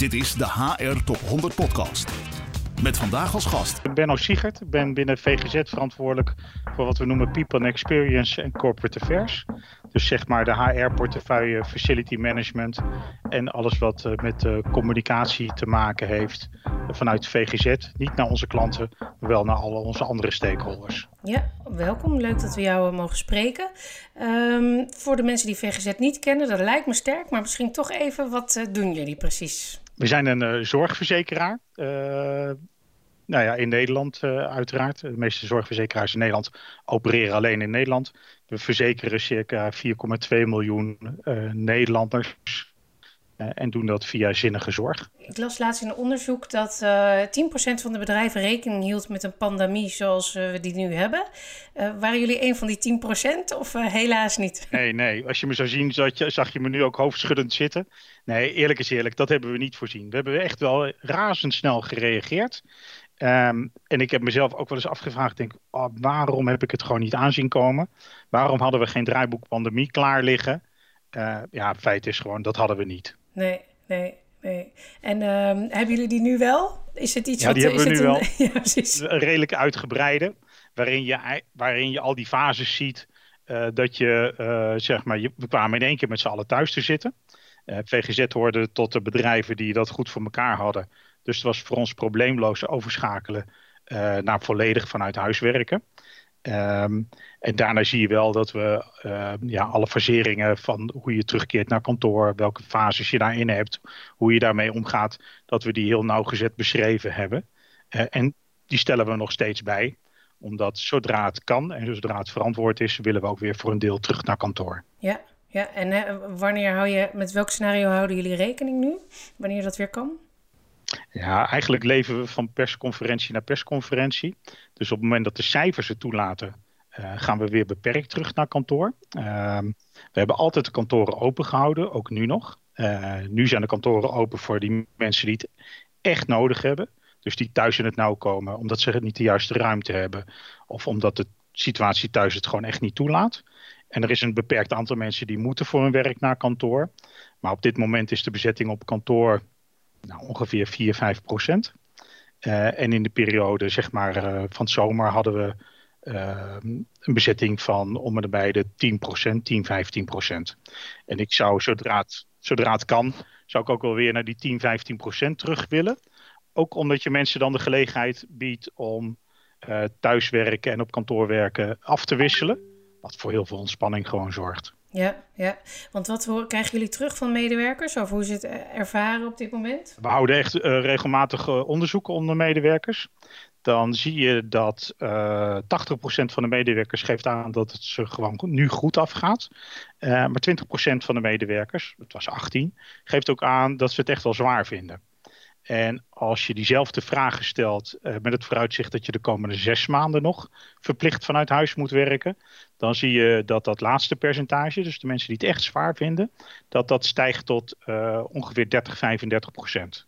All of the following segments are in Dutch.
Dit is de HR Top 100 Podcast. Met vandaag als gast. Ik ben Benno Siegert. Ik ben binnen VGZ verantwoordelijk voor wat we noemen People and Experience en Corporate Affairs. Dus zeg maar de HR-portefeuille, facility management en alles wat eh, met uh, communicatie te maken heeft vanuit VGZ. Niet naar onze klanten, maar wel naar alle onze andere stakeholders. Ja, welkom. Leuk dat we jou eh, mogen spreken. Um, voor de mensen die VGZ niet kennen, dat lijkt me sterk, maar misschien toch even, wat doen jullie precies? We zijn een uh, zorgverzekeraar. Uh, nou ja, in Nederland uh, uiteraard. De meeste zorgverzekeraars in Nederland opereren alleen in Nederland. We verzekeren circa 4,2 miljoen Nederlanders. En doen dat via zinnige zorg. Ik las laatst in een onderzoek dat uh, 10% van de bedrijven rekening hield met een pandemie zoals we die nu hebben. Uh, waren jullie een van die 10% of helaas niet? Nee, nee. Als je me zou zien, zag je, zag je me nu ook hoofdschuddend zitten. Nee, eerlijk is eerlijk, dat hebben we niet voorzien. We hebben echt wel razendsnel gereageerd. Um, en ik heb mezelf ook wel eens afgevraagd, denk, oh, waarom heb ik het gewoon niet aanzien komen? Waarom hadden we geen draaiboek pandemie klaar liggen? Ja, feit is gewoon, dat hadden we niet. Nee, nee, nee. En um, hebben jullie die nu wel? Is het iets ja, wat... die hebben we nu een, wel. ja, precies. Een redelijk uitgebreide, waarin je, waarin je al die fases ziet. Uh, dat je, uh, zeg maar, je, we kwamen in één keer met z'n allen thuis te zitten. Uh, VGZ hoorde tot de bedrijven die dat goed voor elkaar hadden. Dus het was voor ons probleemloos overschakelen naar volledig vanuit huis werken. Um, en daarna zie je wel dat we uh, ja, alle faseringen van hoe je terugkeert naar kantoor, welke fases je daarin hebt, hoe je daarmee omgaat, dat we die heel nauwgezet beschreven hebben. Uh, en die stellen we nog steeds bij, omdat zodra het kan en zodra het verantwoord is, willen we ook weer voor een deel terug naar kantoor. Ja, ja. en hè, wanneer hou je, met welk scenario houden jullie rekening nu? Wanneer dat weer kan? Ja, eigenlijk leven we van persconferentie naar persconferentie. Dus op het moment dat de cijfers het toelaten, uh, gaan we weer beperkt terug naar kantoor. Uh, we hebben altijd de kantoren open gehouden, ook nu nog. Uh, nu zijn de kantoren open voor die mensen die het echt nodig hebben. Dus die thuis in het nauw komen, omdat ze niet de juiste ruimte hebben. Of omdat de situatie thuis het gewoon echt niet toelaat. En er is een beperkt aantal mensen die moeten voor hun werk naar kantoor. Maar op dit moment is de bezetting op kantoor nou, ongeveer 4, 5 procent. Uh, en in de periode zeg maar, uh, van zomer hadden we uh, een bezetting van om en de 10 procent, 10, 15 procent. En ik zou zodra het, zodra het kan, zou ik ook wel weer naar die 10, 15 procent terug willen. Ook omdat je mensen dan de gelegenheid biedt om thuiswerken en op kantoor werken af te wisselen. Wat voor heel veel ontspanning gewoon zorgt. Ja, ja, want wat krijgen jullie terug van medewerkers over hoe ze het ervaren op dit moment? We houden echt uh, regelmatig uh, onderzoeken onder medewerkers. Dan zie je dat uh, 80% van de medewerkers geeft aan dat het ze gewoon nu goed afgaat. Maar 20% van de medewerkers, het was 18, geeft ook aan dat ze het echt wel zwaar vinden. En als je diezelfde vragen stelt uh, met het vooruitzicht dat je de komende zes maanden nog verplicht vanuit huis moet werken, dan zie je dat dat laatste percentage, dus de mensen die het echt zwaar vinden, dat dat stijgt tot uh, ongeveer 30, 35 procent.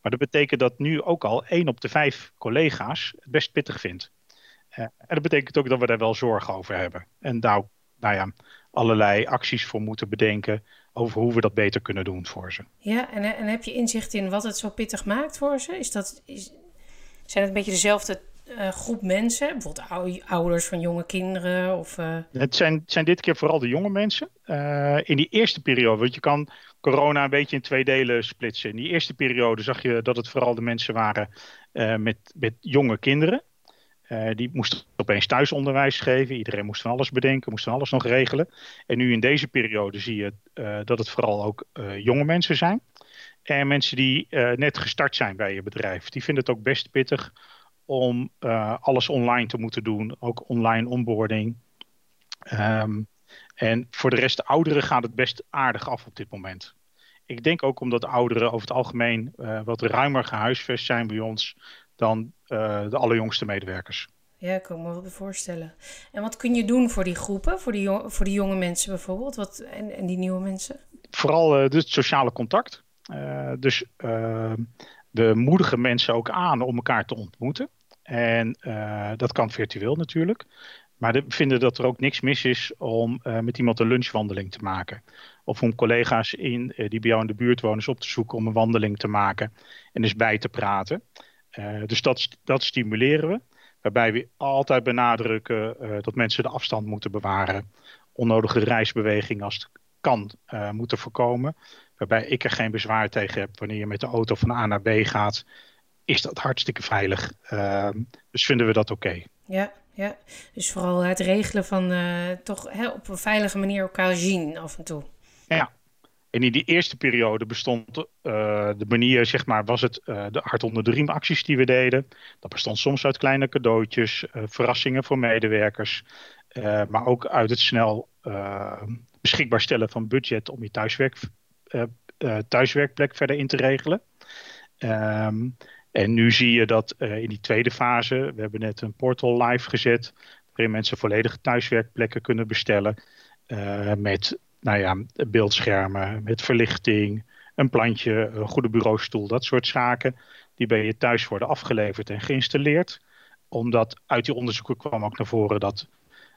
Maar dat betekent dat nu ook al één op de vijf collega's het best pittig vindt. Uh, en dat betekent ook dat we daar wel zorgen over hebben. En daar, nou ja, allerlei acties voor moeten bedenken over hoe we dat beter kunnen doen voor ze. Ja, en, en heb je inzicht in wat het zo pittig maakt voor ze? Is dat, is, zijn het een beetje dezelfde uh, groep mensen? Bijvoorbeeld ouders van jonge kinderen? Of, uh... Het zijn, zijn dit keer vooral de jonge mensen. Uh, in die eerste periode, want je kan corona een beetje in twee delen splitsen. In die eerste periode zag je dat het vooral de mensen waren met, met jonge kinderen. Uh, die moesten opeens thuisonderwijs geven. Iedereen moest van alles bedenken, moest van alles nog regelen. En nu in deze periode zie je uh, dat het vooral ook uh, jonge mensen zijn. En mensen die net gestart zijn bij je bedrijf. Die vinden het ook best pittig om alles online te moeten doen. Ook online onboarding. Um, en voor de rest, de ouderen gaat het best aardig af op dit moment. Ik denk ook omdat ouderen over het algemeen wat ruimer gehuisvest zijn bij ons dan de allerjongste medewerkers. Ja, ik kan me wel voorstellen. En wat kun je doen voor die groepen, voor die, voor die jonge mensen bijvoorbeeld wat, en, en die nieuwe mensen? Vooral uh, dus het sociale contact. Uh, dus we moedigen mensen ook aan om elkaar te ontmoeten. En dat kan virtueel natuurlijk. maar we vinden dat er ook niks mis is om met iemand een lunchwandeling te maken. Of om collega's in, die bij jou in de buurt wonen op te zoeken om een wandeling te maken en eens bij te praten. Dus dat, dat stimuleren we. Waarbij we altijd benadrukken dat mensen de afstand moeten bewaren. Onnodige reisbeweging als het kan moeten voorkomen. Waarbij ik er geen bezwaar tegen heb wanneer je met de auto van A naar B gaat is dat hartstikke veilig. Ehm, dus vinden we dat oké. Ja, ja, dus vooral het regelen van toch hè, op een veilige manier elkaar zien af en toe. Ja, en in die eerste periode bestond uh, de manier, zeg maar, was het uh, de hart onder de riem acties die we deden. Dat bestond soms uit kleine cadeautjes, verrassingen voor medewerkers. maar ook uit het snel beschikbaar stellen van budget om je thuiswerk, thuiswerkplek verder in te regelen. Um, en nu zie je dat in die tweede fase, we hebben net een portal live gezet, waarin mensen volledige thuiswerkplekken kunnen bestellen. Met nou ja, beeldschermen, met verlichting, een plantje, een goede bureaustoel, dat soort zaken. Die bij je thuis worden afgeleverd en geïnstalleerd. Omdat uit die onderzoeken kwam ook naar voren dat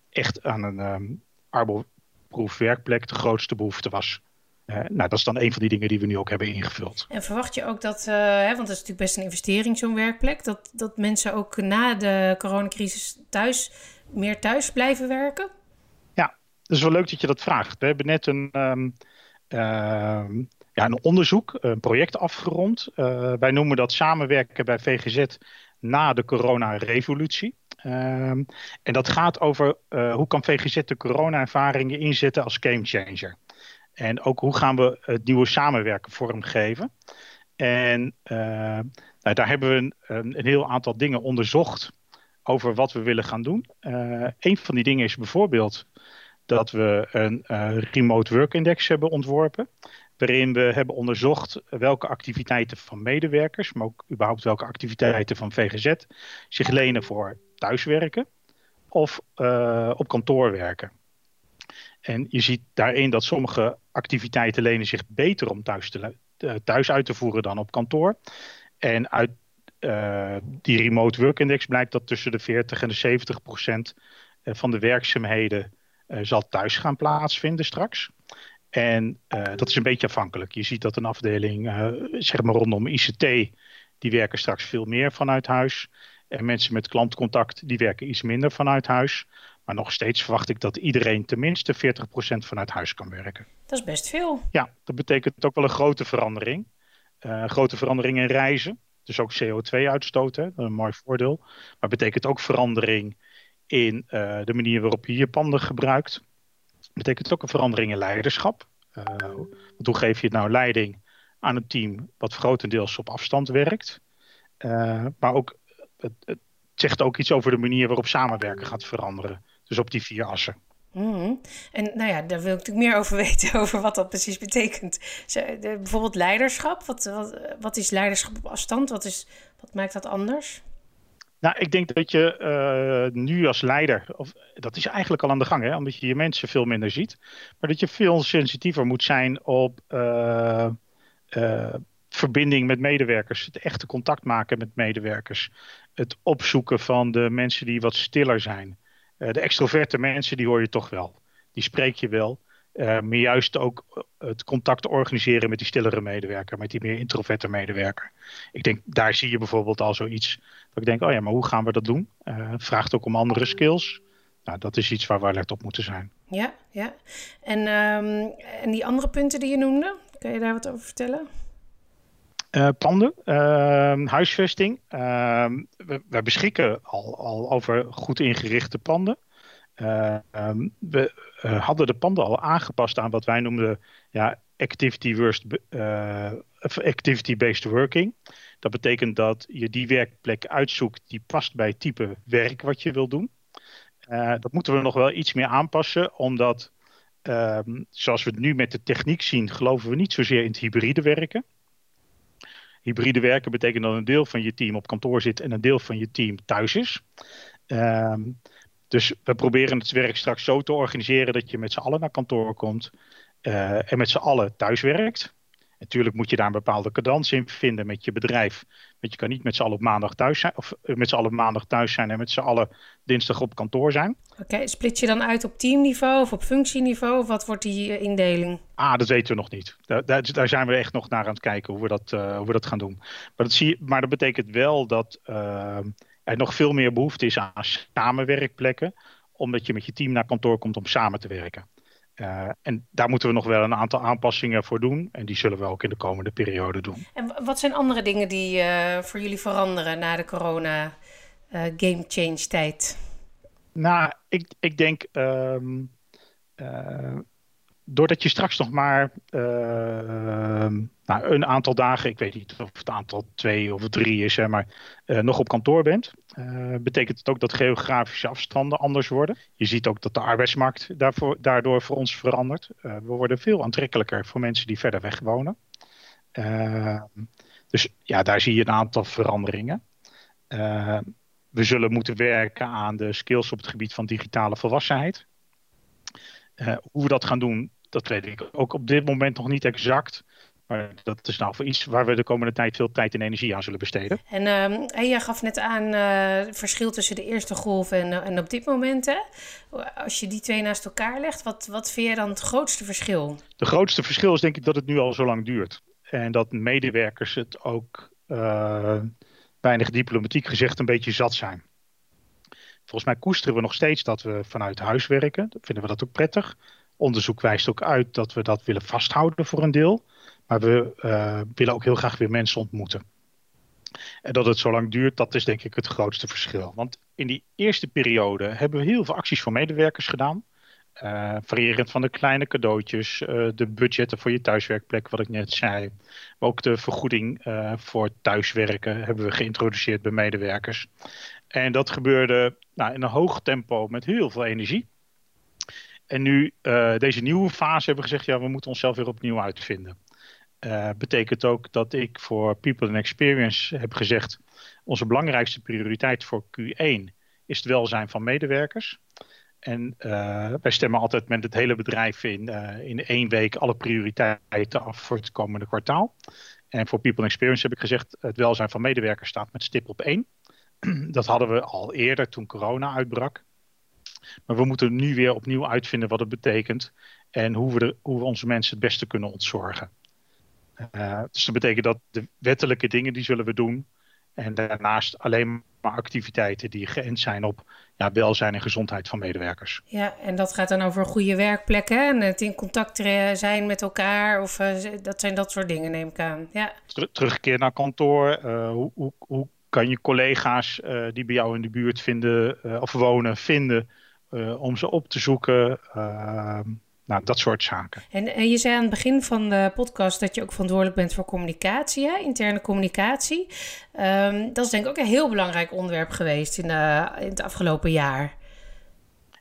echt aan een um, arboproef werkplek de grootste behoefte was. Uh, nou, dat is dan een van die dingen die we nu ook hebben ingevuld. En verwacht je ook dat, uh, hè, want dat is natuurlijk best een investering, zo'n werkplek, dat, dat mensen ook na de coronacrisis thuis meer thuis blijven werken? Dat is wel leuk dat je dat vraagt. We hebben net een, um, uh, ja, een onderzoek, een project afgerond. Uh, wij noemen dat samenwerken bij VGZ na de corona-revolutie. Um, en dat gaat over hoe kan VGZ de corona-ervaringen inzetten als gamechanger. En ook hoe gaan we het nieuwe samenwerken vormgeven. En uh, nou, daar hebben we een, een, heel aantal dingen onderzocht over wat we willen gaan doen. Een van die dingen is bijvoorbeeld dat we een uh, remote work index hebben ontworpen. Waarin we hebben onderzocht welke activiteiten van medewerkers, maar ook überhaupt welke activiteiten van VGZ zich lenen voor thuiswerken of op kantoor werken. En je ziet daarin dat sommige activiteiten lenen zich beter om thuis, te, uh, thuis uit te voeren dan op kantoor. En uit die remote work index blijkt dat tussen de 40 en de 70 procent eh, van de werkzaamheden zal thuis gaan plaatsvinden straks. En dat is een beetje afhankelijk. Je ziet dat een afdeling, zeg maar rondom ICT, die werken straks veel meer vanuit huis. En mensen met klantcontact, die werken iets minder vanuit huis. Maar nog steeds verwacht ik dat iedereen tenminste 40% vanuit huis kan werken. Dat is best veel. Ja, dat betekent ook wel een grote verandering. Uh, grote verandering in reizen. Dus ook CO2-uitstoot, dat is een mooi voordeel. Maar betekent ook verandering in uh, de manier waarop je je panden gebruikt. Betekent ook een verandering in leiderschap. Want hoe geef je het nou leiding aan een team wat grotendeels op afstand werkt? maar ook, het, het zegt ook iets over de manier waarop samenwerken gaat veranderen. Dus op die vier assen. Mm. En nou ja, daar wil ik natuurlijk meer over weten, over wat dat precies betekent. bijvoorbeeld leiderschap. Wat, wat, wat, is leiderschap op afstand? Wat, is, wat maakt dat anders? Nou, ik denk dat je uh, nu als leider, of dat is eigenlijk al aan de gang, hè, omdat je je mensen veel minder ziet, maar dat je veel sensitiever moet zijn op uh, uh, verbinding met medewerkers, het echte contact maken met medewerkers, het opzoeken van de mensen die wat stiller zijn. De extroverte mensen, die hoor je toch wel. Die spreek je wel. Uh, maar juist ook eh, het contact organiseren met die stillere medewerker, met die meer introverte medewerker. Ik denk, daar zie je bijvoorbeeld al zoiets. Dat ik denk, oh ja, maar hoe gaan we dat doen? Uh, vraagt ook om andere skills. Nou, dat is iets waar we alert op moeten zijn. Ja, ja. En, um, en die andere punten die je noemde, kan je daar wat over vertellen? Uh, panden, uh, huisvesting. Uh, we, we, beschikken al, al, over goed ingerichte panden. Ehm, we eh, hadden de panden al aangepast aan wat wij noemden ja, activity-based activity working. Dat betekent dat je die werkplek uitzoekt die past bij het type werk wat je wil doen. dat moeten we nog wel iets meer aanpassen, omdat ehm, zoals we het nu met de techniek zien, geloven we niet zozeer in het hybride werken. Hybride werken betekent dat een deel van je team op kantoor zit en een deel van je team thuis is. Um, dus we proberen het werk straks zo te organiseren dat je met z'n allen naar kantoor komt uh, en met z'n allen thuis werkt. Natuurlijk moet je daar een bepaalde cadans in vinden met je bedrijf. Want je kan niet met z'n allen op maandag thuis zijn, of eh, met z'n allen maandag thuis zijn en met z'n allen dinsdag op kantoor zijn. Oké, split je dan uit op teamniveau of op functieniveau? Of wat wordt die uh, indeling? Ah, dat weten we nog niet. Daar, daar, daar, zijn we echt nog naar aan het kijken hoe we dat, uh, hoe we dat gaan doen. Maar dat, zie, maar dat betekent wel dat er nog veel meer behoefte is aan samenwerkplekken, omdat je met je team naar kantoor komt om samen te werken. Uh, en daar moeten we nog wel een aantal aanpassingen voor doen. En die zullen we ook in de komende periode doen. En wat zijn andere dingen die uh, voor jullie veranderen na de corona uh, game change tijd? Nou, ik, ik denk um, doordat je straks nog maar nou, een aantal dagen, ik weet niet of het aantal twee of drie is, hè, maar uh, nog op kantoor bent, uh, betekent het ook dat geografische afstanden anders worden. Je ziet ook dat de arbeidsmarkt daarvoor, daardoor voor ons verandert. We worden veel aantrekkelijker voor mensen die verder weg wonen. dus ja, daar zie je een aantal veranderingen. we zullen moeten werken aan de skills op het gebied van digitale volwassenheid. hoe we dat gaan doen, dat weet ik ook op dit moment nog niet exact. Maar dat is nou voor iets waar we de komende tijd veel tijd en energie aan zullen besteden. En uh, jij gaf net aan uh, het verschil tussen de eerste golf en, uh, en op dit moment. Hè? Als je die twee naast elkaar legt, wat, wat vind je dan het grootste verschil? De grootste verschil is denk ik dat het nu al zo lang duurt. En dat medewerkers het ook uh, weinig diplomatiek gezegd een beetje zat zijn. Volgens mij koesteren we nog steeds dat we vanuit huis werken. Vinden we dat ook prettig. Onderzoek wijst ook uit dat we dat willen vasthouden voor een deel. Maar we uh, willen ook heel graag weer mensen ontmoeten. En dat het zo lang duurt, dat is denk ik het grootste verschil. Want in die eerste periode hebben we heel veel acties voor medewerkers gedaan. Uh, variërend van de kleine cadeautjes, uh, de budgetten voor je thuiswerkplek, wat ik net zei. Maar ook de vergoeding voor thuiswerken hebben we geïntroduceerd bij medewerkers. En dat gebeurde nou, in een hoog tempo met heel veel energie. En nu, deze nieuwe fase, hebben we gezegd, ja, we moeten onszelf weer opnieuw uitvinden. Uh, betekent ook dat ik voor People and Experience heb gezegd: onze belangrijkste prioriteit voor Q1 is het welzijn van medewerkers. En uh, wij stemmen altijd met het hele bedrijf in, in één week alle prioriteiten af voor het komende kwartaal. En voor People and Experience heb ik gezegd: het welzijn van medewerkers staat met stip op één. Dat hadden we al eerder toen corona uitbrak. Maar we moeten nu weer opnieuw uitvinden wat het betekent en hoe we, de, hoe we onze mensen het beste kunnen ontzorgen. Uh, dus dat betekent dat de wettelijke dingen die zullen we doen. En daarnaast alleen maar activiteiten die geënt zijn op ja, welzijn en gezondheid van medewerkers. Ja, en dat gaat dan over goede werkplekken en het in contact zijn met elkaar. Of uh, dat zijn dat soort dingen, neem ik aan. Ja. terugkeer naar kantoor. Uh, hoe, hoe, hoe, kan je collega's die bij jou in de buurt vinden of wonen, vinden om ze op te zoeken? Nou, dat soort zaken. En, en, je zei aan het begin van de podcast dat je ook verantwoordelijk bent voor communicatie, hè? interne communicatie. Um, dat is denk ik ook een heel belangrijk onderwerp geweest in, de, in het afgelopen jaar.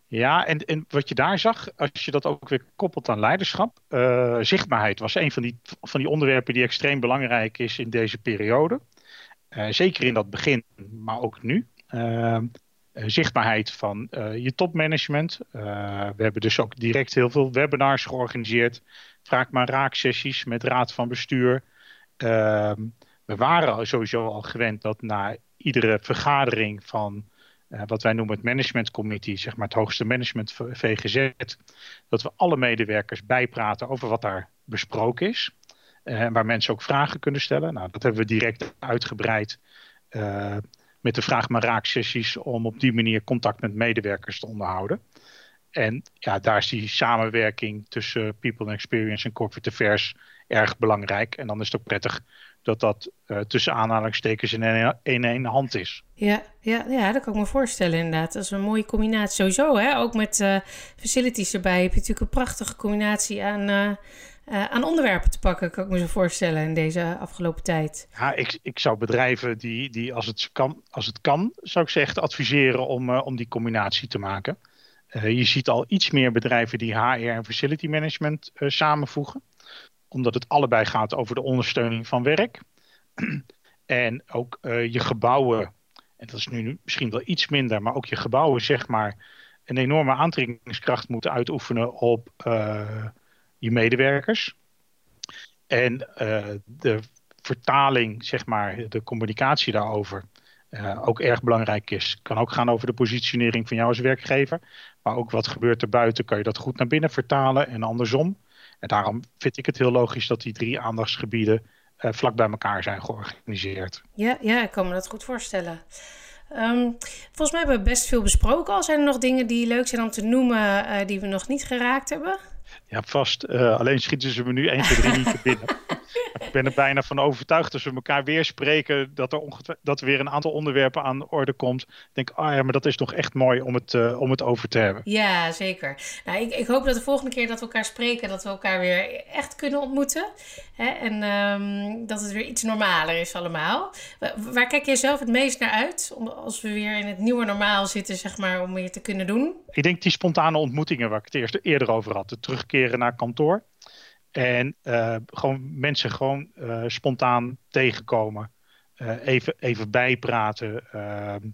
Ja, en, en wat je daar zag, als je dat ook weer koppelt aan leiderschap, uh, zichtbaarheid was een van die, van die onderwerpen die extreem belangrijk is in deze periode. Uh, zeker in dat begin, maar ook nu. Uh, eh, zichtbaarheid van uh, je topmanagement. Uh, we hebben dus ook direct heel veel webinars georganiseerd. Vraag maar raaksessies met raad van bestuur. Uh, we waren sowieso al gewend dat na iedere vergadering van wat wij noemen het management committee, zeg maar het hoogste management VGZ, dat we alle medewerkers bijpraten over wat daar besproken is. En waar mensen ook vragen kunnen stellen. Nou, dat hebben we direct uitgebreid met de vraag maar raak sessies om op die manier contact met medewerkers te onderhouden. En ja, daar is die samenwerking tussen People and Experience en Corporate Affairs erg belangrijk. En dan is het ook prettig dat dat uh, tussen aanhalingstekens in één, in hand is. Ja, ja, ja, dat kan ik me voorstellen inderdaad. Dat is een mooie combinatie sowieso. Hè? Ook met uh, facilities erbij heb je natuurlijk een prachtige combinatie aan, uh, uh, aan onderwerpen te pakken, kan ik me zo voorstellen in deze afgelopen tijd. Ja, ik, ik zou bedrijven die, die als, het kan, als het kan, zou ik zeggen, adviseren om, uh, om die combinatie te maken. Uh, je ziet al iets meer bedrijven die HR en facility management samenvoegen. Omdat het allebei gaat over de ondersteuning van werk. en ook je gebouwen, en dat is nu misschien wel iets minder, maar ook je gebouwen, zeg maar, een enorme aantrekkingskracht moeten uitoefenen op je medewerkers. En de vertaling, zeg maar, de communicatie daarover, ook erg belangrijk is. Kan ook gaan over de positionering van jou als werkgever. Maar ook wat gebeurt er buiten, kan je dat goed naar binnen vertalen en andersom. En daarom vind ik het heel logisch dat die drie aandachtsgebieden uh, vlak bij elkaar zijn georganiseerd. Ja, ja, ik kan me dat goed voorstellen. Um, volgens mij hebben we best veel besproken al. Zijn er nog dingen die leuk zijn om te noemen die we nog niet geraakt hebben? Ja, vast. Uh, alleen schieten ze me nu 1, 2, 3 niet binnen. ik ben er bijna van overtuigd als we elkaar weer spreken dat er, dat er weer een aantal onderwerpen aan de orde komt. Ik denk, ah ja, maar dat is toch echt mooi om het, uh, om het over te hebben. Ja, zeker. Nou, ik, ik hoop dat de volgende keer dat we elkaar spreken, dat we elkaar weer echt kunnen ontmoeten. Hè? En um, dat het weer iets normaler is allemaal. Waar kijk jij zelf het meest naar uit? Om, als we weer in het nieuwe normaal zitten, zeg maar, om weer te kunnen doen? Ik denk die spontane ontmoetingen waar ik het eerst eerder over had. De terugkeren naar kantoor. En uh, gewoon mensen gewoon uh, spontaan tegenkomen. Uh, even, even bijpraten. Ehm,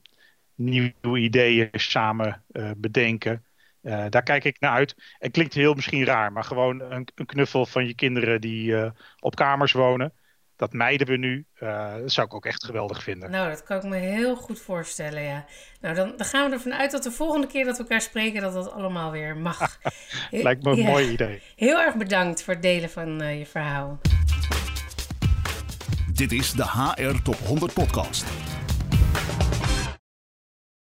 nieuwe ideeën samen bedenken. daar kijk ik naar uit. Het klinkt heel misschien raar, maar gewoon een, een knuffel van je kinderen die op kamers wonen dat mijden we nu. Uh, dat zou ik ook echt geweldig vinden. Nou, dat kan ik me heel goed voorstellen, ja. Nou, dan, dan gaan we ervan uit dat de volgende keer dat we elkaar spreken, dat dat allemaal weer mag. Lijkt me een ja. mooi idee. Heel erg bedankt voor het delen van uh, je verhaal. Dit is de HR Top 100 podcast.